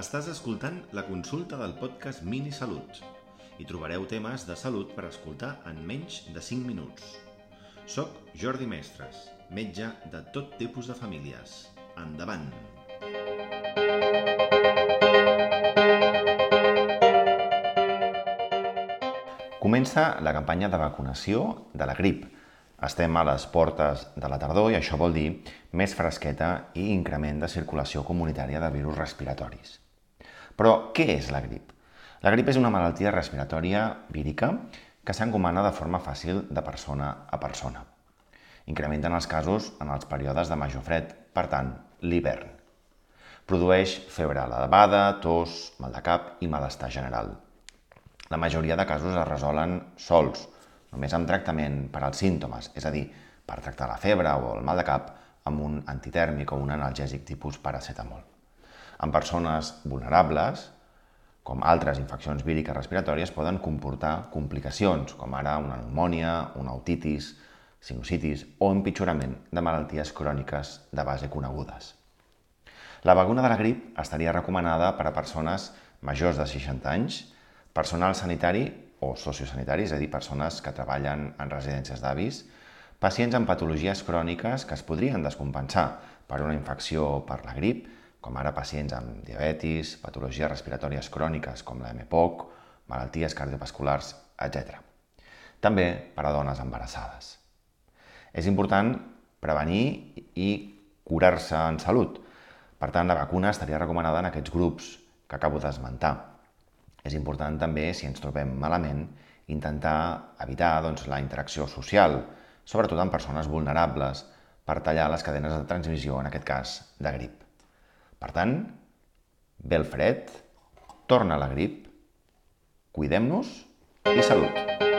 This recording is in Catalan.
Estàs escoltant la consulta del podcast Mini Salut. Hi trobareu temes de salut per escoltar en menys de 5 minuts. Soc Jordi Mestres, metge de tot tipus de famílies. Endavant! Comença la campanya de vacunació de la grip. Estem a les portes de la tardor i això vol dir més fresqueta i increment de circulació comunitària de virus respiratoris. Però què és la grip? La grip és una malaltia respiratòria vírica que s'encomana de forma fàcil de persona a persona. Incrementen els casos en els períodes de major fred, per tant, l'hivern. Produeix febre elevada, tos, mal de cap i malestar general. La majoria de casos es resolen sols, només amb tractament per als símptomes, és a dir, per tractar la febre o el mal de cap amb un antitèrmic o un analgèsic tipus paracetamol. En persones vulnerables, com altres infeccions víriques respiratòries, poden comportar complicacions, com ara una pneumònia, una otitis, sinusitis o empitjorament de malalties cròniques de base conegudes. La vacuna de la grip estaria recomanada per a persones majors de 60 anys personal sanitari o sociosanitari, és a dir, persones que treballen en residències d'avis, pacients amb patologies cròniques que es podrien descompensar per una infecció per la grip, com ara pacients amb diabetis, patologies respiratòries cròniques com la MPOC, malalties cardiovasculars, etc. També per a dones embarassades. És important prevenir i curar-se en salut. Per tant, la vacuna estaria recomanada en aquests grups que acabo d'esmentar. És important també, si ens trobem malament, intentar evitar doncs, la interacció social, sobretot amb persones vulnerables, per tallar les cadenes de transmissió, en aquest cas, de grip. Per tant, ve el fred, torna la grip, cuidem-nos i salut!